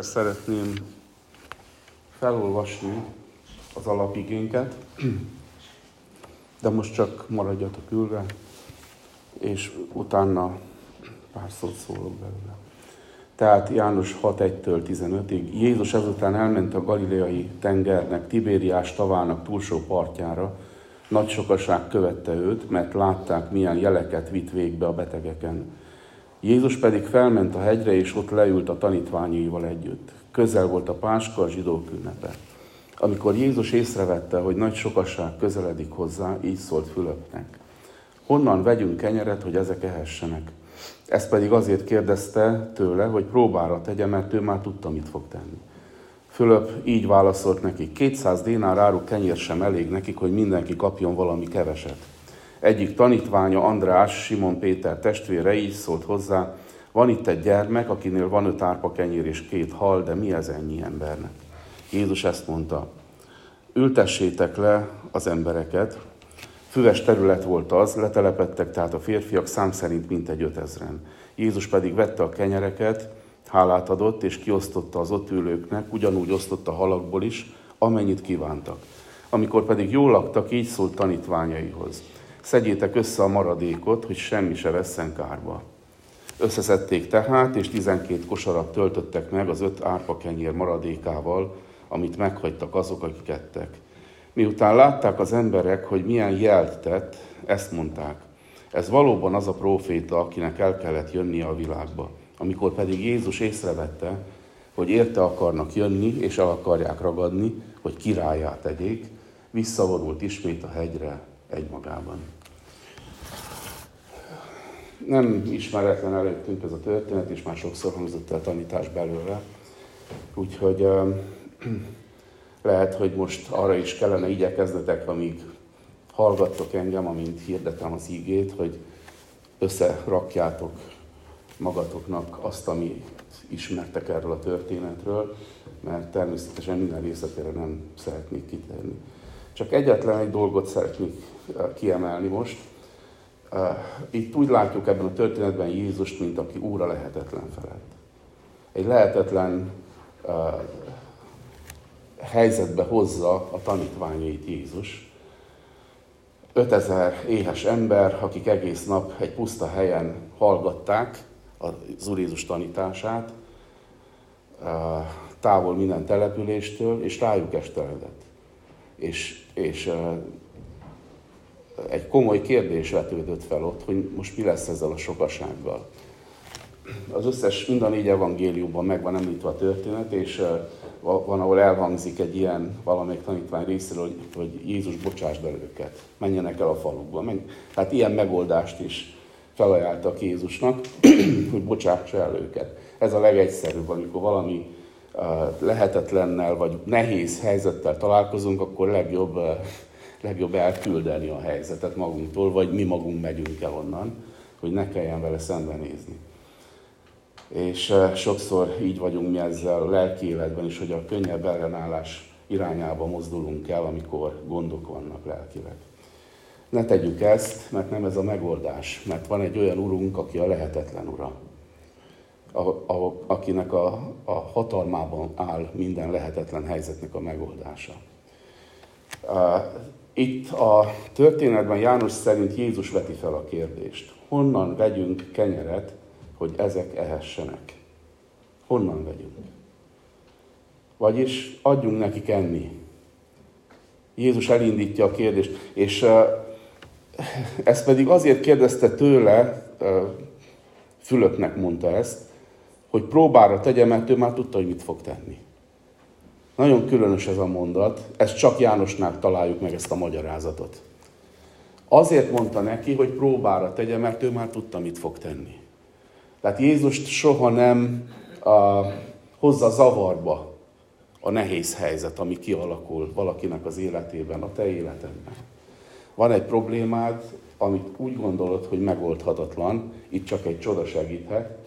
Szeretném felolvasni az alapigénket, de most csak maradjatok ülve, és utána pár szót szólok belőle. Tehát János 6.1-től 15-ig Jézus ezután elment a galileai tengernek, Tibériás tavának túlsó partjára, nagy sokaság követte őt, mert látták, milyen jeleket vitt végbe a betegeken Jézus pedig felment a hegyre, és ott leült a tanítványaival együtt. Közel volt a Páska, a zsidók ünnepe. Amikor Jézus észrevette, hogy nagy sokasság közeledik hozzá, így szólt Fülöpnek. Honnan vegyünk kenyeret, hogy ezek ehessenek? Ezt pedig azért kérdezte tőle, hogy próbára tegye, mert ő már tudta, mit fog tenni. Fülöp így válaszolt neki, 200 dénár áru kenyér sem elég nekik, hogy mindenki kapjon valami keveset. Egyik tanítványa, András, Simon Péter testvére így szólt hozzá, van itt egy gyermek, akinél van öt árpa kenyér és két hal, de mi ez ennyi embernek? Jézus ezt mondta, ültessétek le az embereket, füves terület volt az, letelepettek tehát a férfiak szám szerint mintegy ötezren. Jézus pedig vette a kenyereket, hálát adott, és kiosztotta az ott ülőknek, ugyanúgy osztotta halakból is, amennyit kívántak. Amikor pedig jól laktak, így szólt tanítványaihoz. Szedjétek össze a maradékot, hogy semmi se vesszen kárba. Összeszedték tehát, és 12 kosarat töltöttek meg az öt árpa kenyér maradékával, amit meghagytak azok, akik ettek. Miután látták az emberek, hogy milyen jelt tett, ezt mondták. Ez valóban az a próféta, akinek el kellett jönnie a világba. Amikor pedig Jézus észrevette, hogy érte akarnak jönni, és el akarják ragadni, hogy királyát tegyék, visszavonult ismét a hegyre, egymagában. Nem ismeretlen előttünk ez a történet, és már sokszor hangzott el tanítás belőle. Úgyhogy lehet, hogy most arra is kellene igyekeznetek, amíg hallgattok engem, amint hirdetem az ígét, hogy összerakjátok magatoknak azt, amit ismertek erről a történetről, mert természetesen minden részletére nem szeretnék kitérni. Csak egyetlen egy dolgot szeretnék kiemelni most. Itt úgy látjuk ebben a történetben Jézust, mint aki úra lehetetlen felett. Egy lehetetlen helyzetbe hozza a tanítványait Jézus. 5000 éhes ember, akik egész nap egy puszta helyen hallgatták az Úr Jézus tanítását, távol minden településtől, és rájuk esteledett. És, és egy komoly kérdés vetődött fel ott, hogy most mi lesz ezzel a sokasággal. Az összes, mind a négy evangéliumban meg van említve a történet, és van, ahol elhangzik egy ilyen valamelyik tanítvány részéről, hogy, hogy Jézus bocsásd el őket, menjenek el a falukba. Menj. Tehát ilyen megoldást is felajánltak Jézusnak, hogy bocsássa el őket. Ez a legegyszerűbb, amikor valami lehetetlennel vagy nehéz helyzettel találkozunk, akkor legjobb legjobb elküldeni a helyzetet magunktól, vagy mi magunk megyünk el onnan, hogy ne kelljen vele szembenézni. És eh, sokszor így vagyunk mi ezzel a lelki életben is, hogy a könnyebb ellenállás irányába mozdulunk el, amikor gondok vannak lelkileg. Ne tegyük ezt, mert nem ez a megoldás, mert van egy olyan urunk, aki a lehetetlen ura, a, a, akinek a, a hatalmában áll minden lehetetlen helyzetnek a megoldása. Itt a történetben János szerint Jézus veti fel a kérdést. Honnan vegyünk kenyeret, hogy ezek ehessenek? Honnan vegyünk? Vagyis adjunk nekik enni. Jézus elindítja a kérdést, és ezt pedig azért kérdezte tőle, Fülöpnek mondta ezt, hogy próbára tegye, mert ő már tudta, hogy mit fog tenni. Nagyon különös ez a mondat, ezt csak Jánosnál találjuk meg ezt a magyarázatot. Azért mondta neki, hogy próbára tegye, mert ő már tudta, mit fog tenni. Tehát Jézust soha nem a, hozza zavarba a nehéz helyzet, ami kialakul valakinek az életében, a te életedben. Van egy problémád, amit úgy gondolod, hogy megoldhatatlan, itt csak egy csoda segíthet,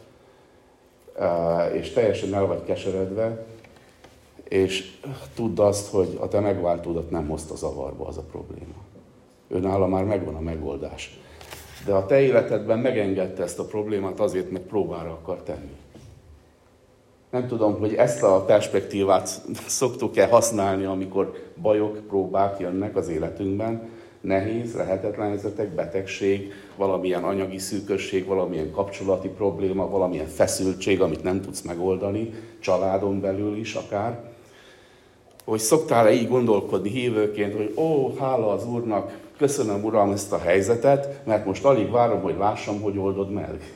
és teljesen el vagy keseredve, és tudd azt, hogy a te megváltódat nem hozta zavarba az a probléma. Őnála már megvan a megoldás. De a te életedben megengedte ezt a problémát azért, mert próbára akar tenni. Nem tudom, hogy ezt a perspektívát szoktuk-e használni, amikor bajok, próbák jönnek az életünkben, nehéz, lehetetlen helyzetek, betegség, valamilyen anyagi szűkösség, valamilyen kapcsolati probléma, valamilyen feszültség, amit nem tudsz megoldani, családon belül is akár. Hogy szoktál-e így gondolkodni hívőként, hogy ó, hála az Úrnak, köszönöm Uram ezt a helyzetet, mert most alig várom, hogy lássam, hogy oldod meg.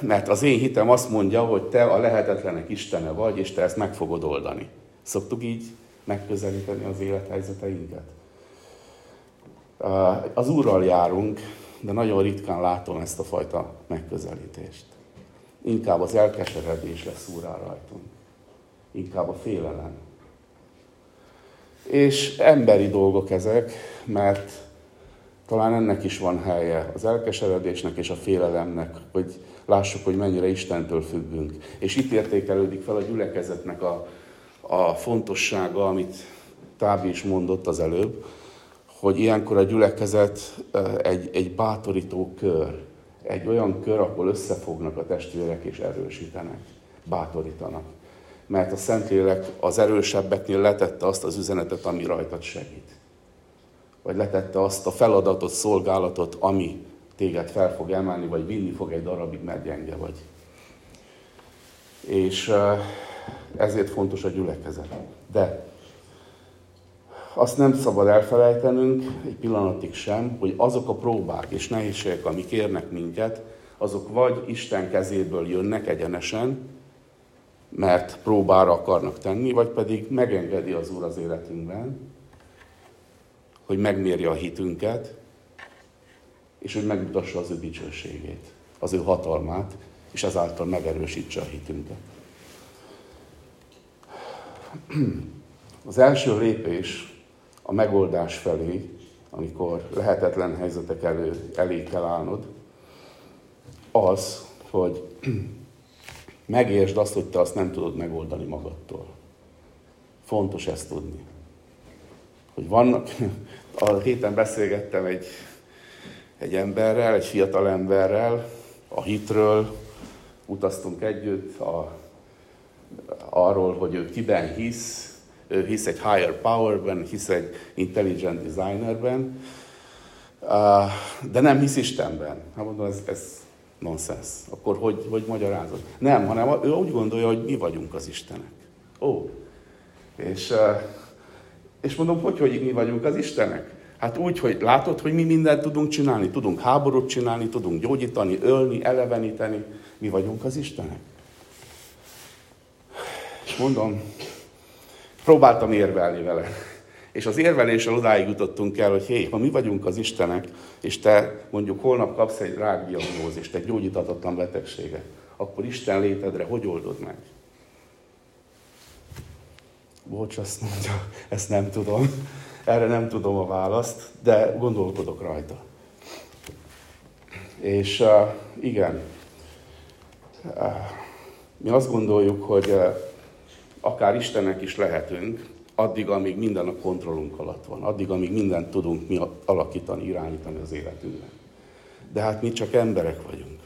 Mert az én hitem azt mondja, hogy te a lehetetlenek Istene vagy, és te ezt meg fogod oldani. Szoktuk így megközelíteni az élethelyzeteinket? Az Úrral járunk, de nagyon ritkán látom ezt a fajta megközelítést. Inkább az elkeseredés lesz úrá rajtunk. Inkább a félelem. És emberi dolgok ezek, mert talán ennek is van helye, az elkeseredésnek és a félelemnek, hogy lássuk, hogy mennyire Istentől függünk. És itt értékelődik fel a gyülekezetnek a, a fontossága, amit Tábi is mondott az előbb, hogy ilyenkor a gyülekezet egy, egy bátorító kör, egy olyan kör, ahol összefognak a testvérek és erősítenek, bátorítanak. Mert a Szentlélek az erősebbeknél letette azt az üzenetet, ami rajtad segít. Vagy letette azt a feladatot, szolgálatot, ami téged fel fog emelni, vagy vinni fog egy darabig, mert gyenge vagy. És ezért fontos a gyülekezet. De azt nem szabad elfelejtenünk egy pillanatig sem, hogy azok a próbák és nehézségek, amik érnek minket, azok vagy Isten kezéből jönnek egyenesen, mert próbára akarnak tenni, vagy pedig megengedi az Úr az életünkben, hogy megmérje a hitünket, és hogy megmutassa az ő dicsőségét, az ő hatalmát, és ezáltal megerősítse a hitünket. Az első lépés a megoldás felé, amikor lehetetlen helyzetek elő, elé kell állnod, az, hogy megértsd azt, hogy te azt nem tudod megoldani magadtól. Fontos ezt tudni. Hogy vannak, a héten beszélgettem egy, egy emberrel, egy fiatal emberrel, a hitről, utaztunk együtt, a, arról, hogy ő kiben hisz, ő hisz egy higher powerben, hisz egy intelligent designerben, de nem hisz Istenben. Hát mondom, ez, ez nonsens. Akkor hogy, hogy magyarázod? Nem, hanem ő úgy gondolja, hogy mi vagyunk az Istenek. Ó. És, és mondom, hogy, hogy mi vagyunk az Istenek? Hát úgy, hogy látod, hogy mi mindent tudunk csinálni. Tudunk háborút csinálni, tudunk gyógyítani, ölni, eleveníteni. Mi vagyunk az Istenek. És mondom, Próbáltam érvelni vele. És az érveléssel odáig jutottunk el, hogy hé, ha mi vagyunk az Istenek, és te mondjuk holnap kapsz egy rákdiagnózist, egy gyógyítatatlan betegséget, akkor Isten létedre hogy oldod meg? Bocs, azt mondja, ezt nem tudom. Erre nem tudom a választ, de gondolkodok rajta. És uh, igen, uh, mi azt gondoljuk, hogy uh, akár Istennek is lehetünk, addig, amíg minden a kontrollunk alatt van, addig, amíg mindent tudunk mi alakítani, irányítani az életünkben. De hát mi csak emberek vagyunk.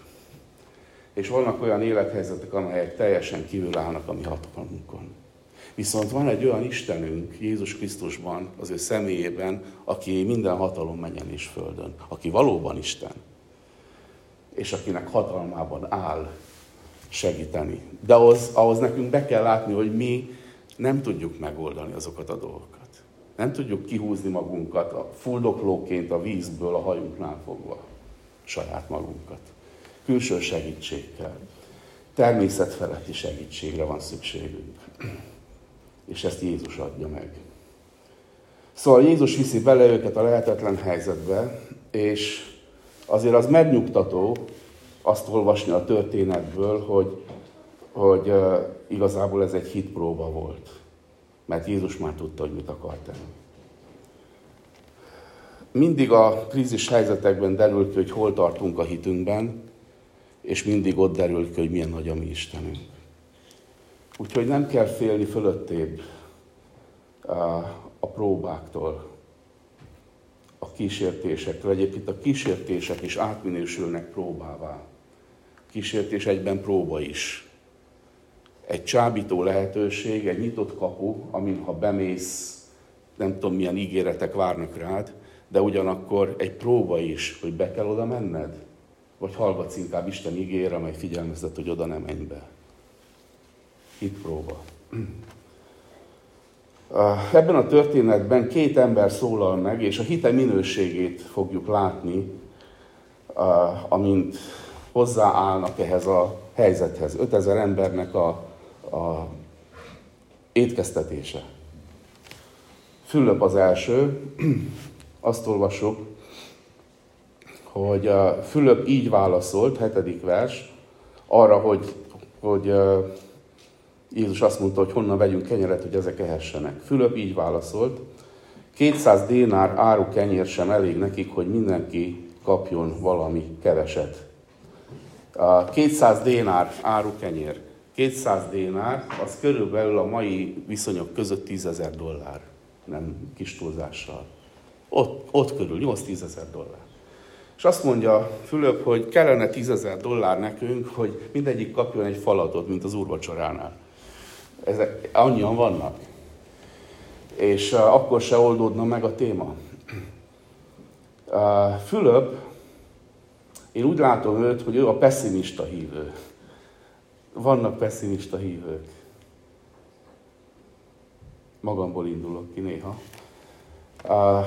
És vannak olyan élethelyzetek, amelyek teljesen kívül állnak a mi hatalmunkon. Viszont van egy olyan Istenünk Jézus Krisztusban, az ő személyében, aki minden hatalom menjen és földön, aki valóban Isten, és akinek hatalmában áll segíteni. De ahhoz, ahhoz nekünk be kell látni, hogy mi nem tudjuk megoldani azokat a dolgokat. Nem tudjuk kihúzni magunkat a fuldoklóként a vízből a hajunknál fogva saját magunkat. Külső segítségkel, természetfeletti segítségre van szükségünk. És ezt Jézus adja meg. Szóval Jézus viszi bele őket a lehetetlen helyzetbe, és azért az megnyugtató, azt olvasni a történetből, hogy, hogy igazából ez egy hitpróba volt. Mert Jézus már tudta, hogy mit akar tenni. Mindig a krízis helyzetekben derül ki, hogy hol tartunk a hitünkben, és mindig ott derül ki, hogy milyen nagy a mi Istenünk. Úgyhogy nem kell félni fölöttébb a próbáktól, a kísértésektől. Egyébként a kísértések is átminősülnek próbává kísértés egyben próba is. Egy csábító lehetőség, egy nyitott kapu, amin ha bemész, nem tudom milyen ígéretek várnak rád, de ugyanakkor egy próba is, hogy be kell oda menned, vagy hallgatsz inkább Isten ígére, amely figyelmeztet, hogy oda nem menj be. Itt próba. Ebben a történetben két ember szólal meg, és a hite minőségét fogjuk látni, amint hozzáállnak ehhez a helyzethez. 5000 embernek a, a étkeztetése. Fülöp az első, azt olvasok, hogy Fülöp így válaszolt, hetedik vers, arra, hogy, hogy Jézus azt mondta, hogy honnan vegyünk kenyeret, hogy ezek ehessenek. Fülöp így válaszolt, 200 dénár áru kenyér sem elég nekik, hogy mindenki kapjon valami keveset. 200 dénár áru kenyér. 200 dénár, az körülbelül a mai viszonyok között 10 ezer dollár, nem kis túlzással. Ott, ott körül 8-10 ezer dollár. És azt mondja Fülöp, hogy kellene 10 ezer dollár nekünk, hogy mindegyik kapjon egy falatot, mint az úrvacsoránál. Ezek annyian vannak. És uh, akkor se oldódna meg a téma. Uh, Fülöp, én úgy látom őt, hogy ő a pessimista hívő. Vannak pessimista hívők. Magamból indulok ki néha. Uh,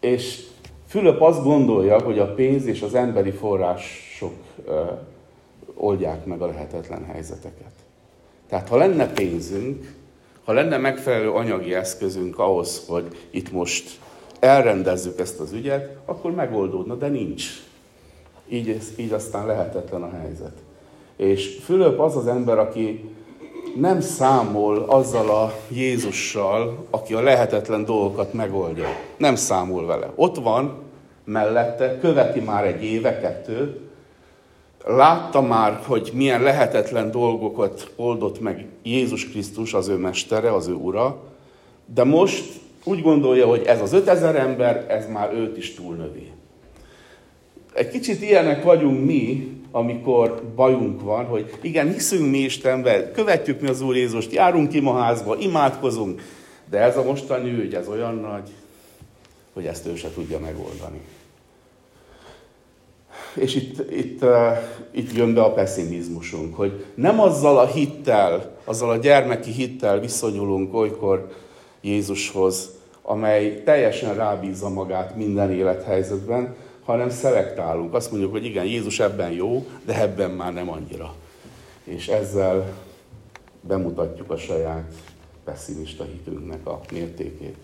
és Fülöp azt gondolja, hogy a pénz és az emberi források uh, oldják meg a lehetetlen helyzeteket. Tehát ha lenne pénzünk, ha lenne megfelelő anyagi eszközünk ahhoz, hogy itt most elrendezzük ezt az ügyet, akkor megoldódna, de nincs. Így, így aztán lehetetlen a helyzet. És Fülöp az az ember, aki nem számol azzal a Jézussal, aki a lehetetlen dolgokat megoldja. Nem számol vele. Ott van mellette, követi már egy éve, kettőt, látta már, hogy milyen lehetetlen dolgokat oldott meg Jézus Krisztus, az ő mestere, az ő ura, de most úgy gondolja, hogy ez az 5000 ember, ez már őt is túlnövi. Egy kicsit ilyenek vagyunk mi, amikor bajunk van, hogy igen, hiszünk mi Istenbe, követjük mi az Úr Jézust, járunk imaházba, imádkozunk, de ez a mostani ügy, ez olyan nagy, hogy ezt ő se tudja megoldani. És itt, itt, uh, itt jön be a pessimizmusunk, hogy nem azzal a hittel, azzal a gyermeki hittel viszonyulunk olykor Jézushoz, amely teljesen rábízza magát minden élethelyzetben, hanem szelektálunk. Azt mondjuk, hogy igen, Jézus ebben jó, de ebben már nem annyira. És ezzel bemutatjuk a saját pessimista hitünknek a mértékét.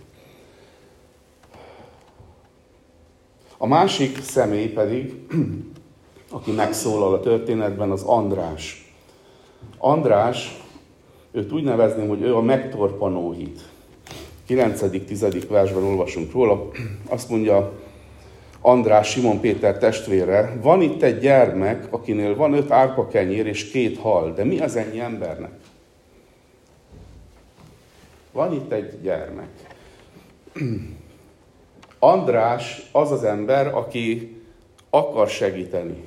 A másik személy pedig, aki megszólal a történetben, az András. András, őt úgy nevezném, hogy ő a megtorpanó hit. 9.-10. versben olvasunk róla, azt mondja András Simon Péter testvére, van itt egy gyermek, akinél van öt árpa kenyér és két hal, de mi az ennyi embernek? Van itt egy gyermek. András az az ember, aki akar segíteni,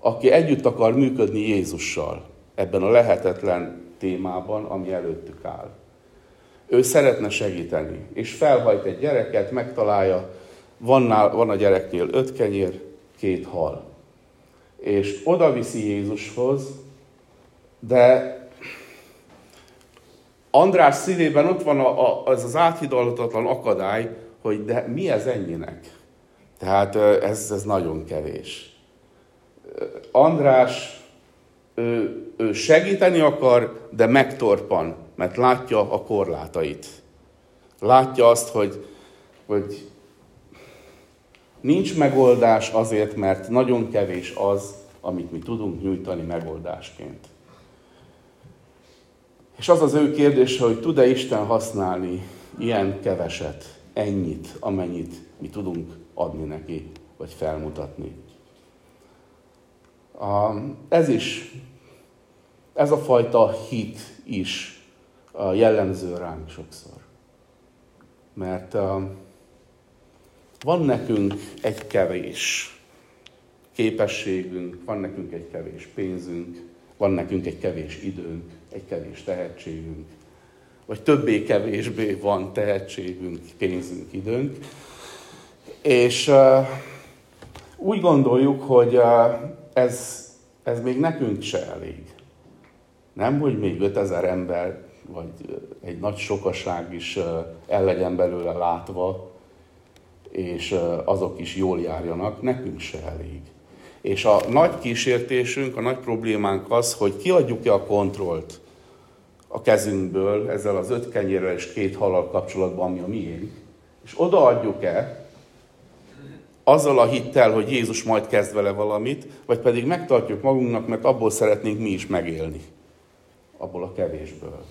aki együtt akar működni Jézussal ebben a lehetetlen témában, ami előttük áll. Ő szeretne segíteni, és felhajt egy gyereket, megtalálja, van, nál, van a gyereknél öt kenyér, két hal. És oda viszi Jézushoz, de András szívében ott van a, a, az az áthidalhatatlan akadály, hogy de mi ez ennyinek? Tehát ez, ez nagyon kevés. András, ő, ő segíteni akar, de megtorpan, mert látja a korlátait. Látja azt, hogy, hogy nincs megoldás azért, mert nagyon kevés az, amit mi tudunk nyújtani megoldásként. És az az ő kérdése, hogy tud-e Isten használni ilyen keveset ennyit, amennyit mi tudunk adni neki, vagy felmutatni. Ez is, ez a fajta hit is jellemző ránk sokszor. Mert van nekünk egy kevés képességünk, van nekünk egy kevés pénzünk, van nekünk egy kevés időnk, egy kevés tehetségünk, vagy többé-kevésbé van tehetségünk, pénzünk, időnk. És uh, úgy gondoljuk, hogy uh, ez, ez még nekünk se elég. Nem, hogy még 5000 ember, vagy egy nagy sokaság is uh, el legyen belőle látva, és azok is jól járjanak, nekünk se elég. És a nagy kísértésünk, a nagy problémánk az, hogy kiadjuk-e a kontrollt a kezünkből ezzel az öt kenyérrel és két halal kapcsolatban, ami a miénk, és odaadjuk-e azzal a hittel, hogy Jézus majd kezd vele valamit, vagy pedig megtartjuk magunknak, mert abból szeretnénk mi is megélni. Abból a kevésből.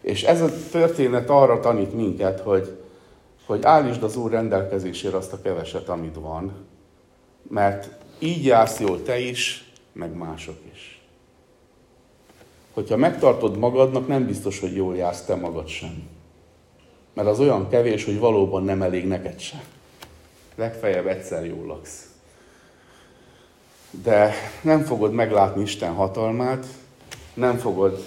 És ez a történet arra tanít minket, hogy, hogy állítsd az Úr rendelkezésére azt a keveset, amit van, mert így jársz jól te is, meg mások is. Hogyha megtartod magadnak, nem biztos, hogy jól jársz te magad sem. Mert az olyan kevés, hogy valóban nem elég neked sem. Legfeljebb egyszer jól laksz. De nem fogod meglátni Isten hatalmát, nem fogod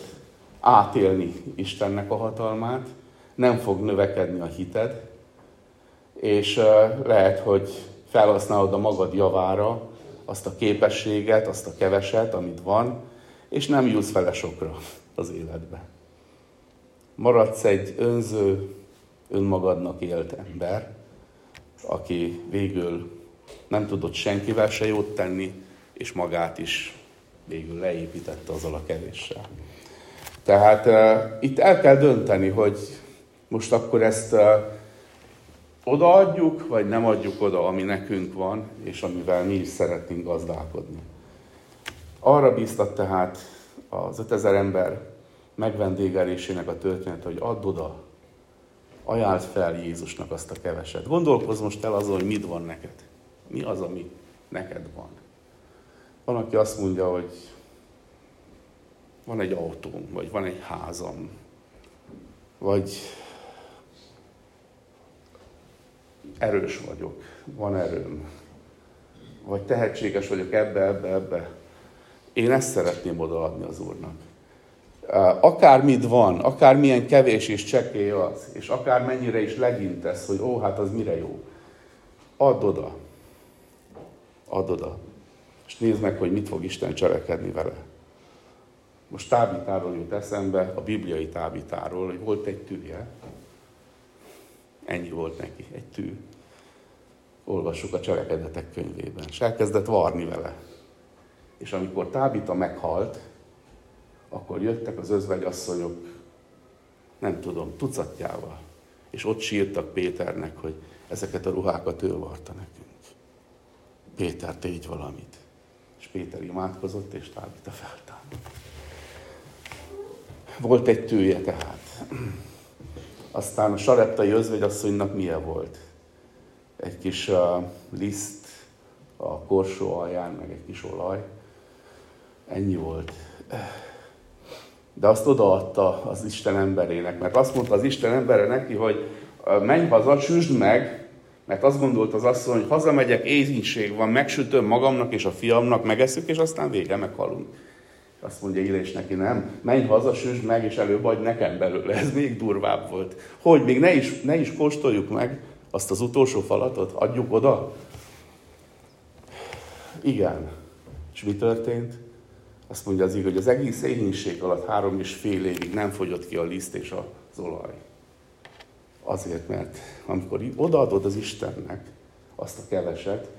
átélni Istennek a hatalmát, nem fog növekedni a hited, és lehet, hogy felhasználod a magad javára, azt a képességet, azt a keveset, amit van, és nem jutsz fele sokra az életbe. Maradsz egy önző, önmagadnak élt ember, aki végül nem tudott senkivel se jót tenni, és magát is végül leépítette azzal a kevéssel. Tehát uh, itt el kell dönteni, hogy most akkor ezt uh, odaadjuk, vagy nem adjuk oda, ami nekünk van, és amivel mi is szeretnénk gazdálkodni. Arra bíztat tehát az 5000 ember megvendégelésének a történet, hogy add oda, ajánld fel Jézusnak azt a keveset. Gondolkozz most el azon, hogy mit van neked. Mi az, ami neked van. Van, aki azt mondja, hogy van egy autóm, vagy van egy házam, vagy erős vagyok, van erőm, vagy tehetséges vagyok ebbe, ebbe, ebbe. Én ezt szeretném odaadni az Úrnak. Akármit van, akármilyen kevés és csekély az, és akár mennyire is legintesz, hogy ó, hát az mire jó. Add oda. Add oda. És nézd meg, hogy mit fog Isten cselekedni vele. Most tábítáról jut eszembe, a bibliai tábítáról, hogy volt egy tűje, Ennyi volt neki, egy tű. Olvassuk a cselekedetek könyvében. És elkezdett varni vele. És amikor Tábita meghalt, akkor jöttek az özvegyasszonyok, nem tudom, tucatjával. És ott sírtak Péternek, hogy ezeket a ruhákat ő varta nekünk. Péter, tégy valamit. És Péter imádkozott, és Tábita feltámadt. Volt egy tűje tehát. Aztán a sareptai özvegyasszonynak milyen volt? Egy kis uh, liszt a korsó alján, meg egy kis olaj. Ennyi volt. De azt odaadta az Isten emberének, mert azt mondta az Isten embere neki, hogy menj haza, süsd meg, mert azt gondolt az asszony, hogy hazamegyek, éhínség van, megsütöm magamnak és a fiamnak, megeszük, és aztán vége, meghalunk. Azt mondja Illés neki, nem, menj haza, süsd meg, és előbb adj nekem belőle. Ez még durvább volt. Hogy még ne is, ne is kóstoljuk meg azt az utolsó falatot, adjuk oda? Igen. És mi történt? Azt mondja az hogy az egész éhínség alatt három és fél évig nem fogyott ki a liszt és az olaj. Azért, mert amikor odaadod az Istennek azt a keveset,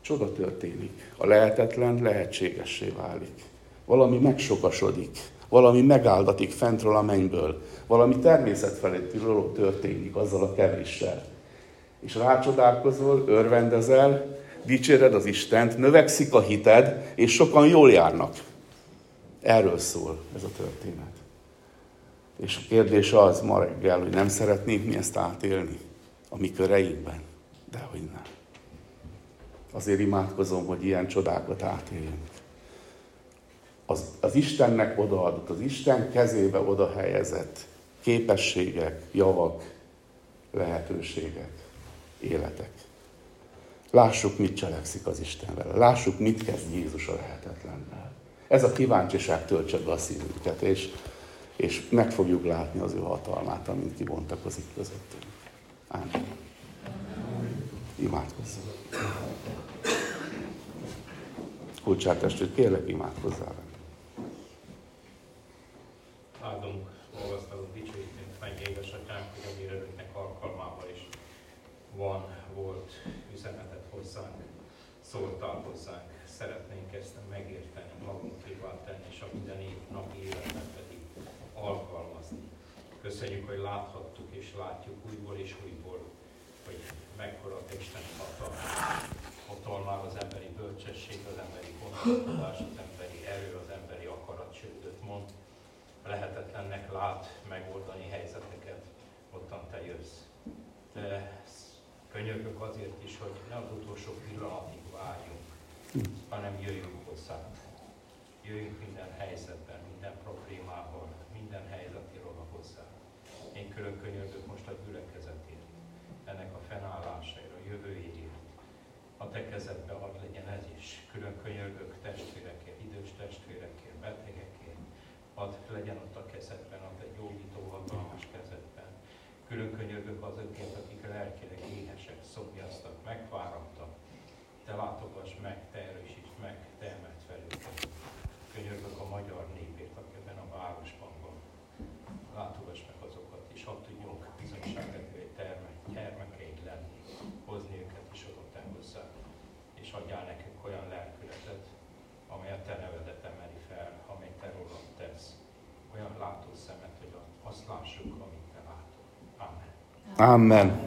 csoda történik. A lehetetlen lehetségessé válik valami megsokasodik, valami megáldatik fentről a mennyből, valami természet feletti dolog történik azzal a kevéssel. És rácsodálkozol, örvendezel, dicséred az Istent, növekszik a hited, és sokan jól járnak. Erről szól ez a történet. És a kérdés az ma reggel, hogy nem szeretnénk mi ezt átélni a mi köreinkben. Dehogy nem. Azért imádkozom, hogy ilyen csodákat átéljünk az, az Istennek odaadott, az Isten kezébe oda helyezett képességek, javak, lehetőségek, életek. Lássuk, mit cselekszik az Isten vele. Lássuk, mit kezd Jézus a lehetetlennel. Ez a kíváncsiság töltse be a szívünket, és, és meg fogjuk látni az ő hatalmát, amint kibontakozik közöttünk. Ámen. Imádkozzunk. Kulcsát testvét, kérlek imádkozzál van, volt üzenetet hozzánk, szóltál hozzánk. Szeretnénk ezt megérteni, magunkévá tenni, és a minden napi életben pedig alkalmazni. Köszönjük, hogy láthattuk és látjuk újból és újból, hogy mekkora Isten hatalma. Hatalmár az emberi bölcsesség, az emberi gondolkodás, az emberi erő, az emberi akarat, sőt, mond, lehetetlennek lát megoldani helyzeteket, ottan te jössz. De könyörgök azért is, hogy ne az utolsó pillanatig várjunk, hanem jöjjünk hozzá. Jöjjünk minden helyzetben, minden problémával, minden helyzetéről hozzá. Én külön könyörgök most a gyülekezetért, ennek a fennállásáért, a jövőjéért. A te kezedbe ad legyen ez is. Külön könyörgök testvérekért, idős testvérekért, betegekért. Ad legyen ott a kezedben, a te gyógyító hatalmas. Külön könyörgök azokért, akik lelkileg éhesek, szomjaztak, megfáradtak. Te látogass meg, te erősíts meg, te emelt fel őket. Könyörgök a magyar népért, aki ebben a városban van. Látogass Amen.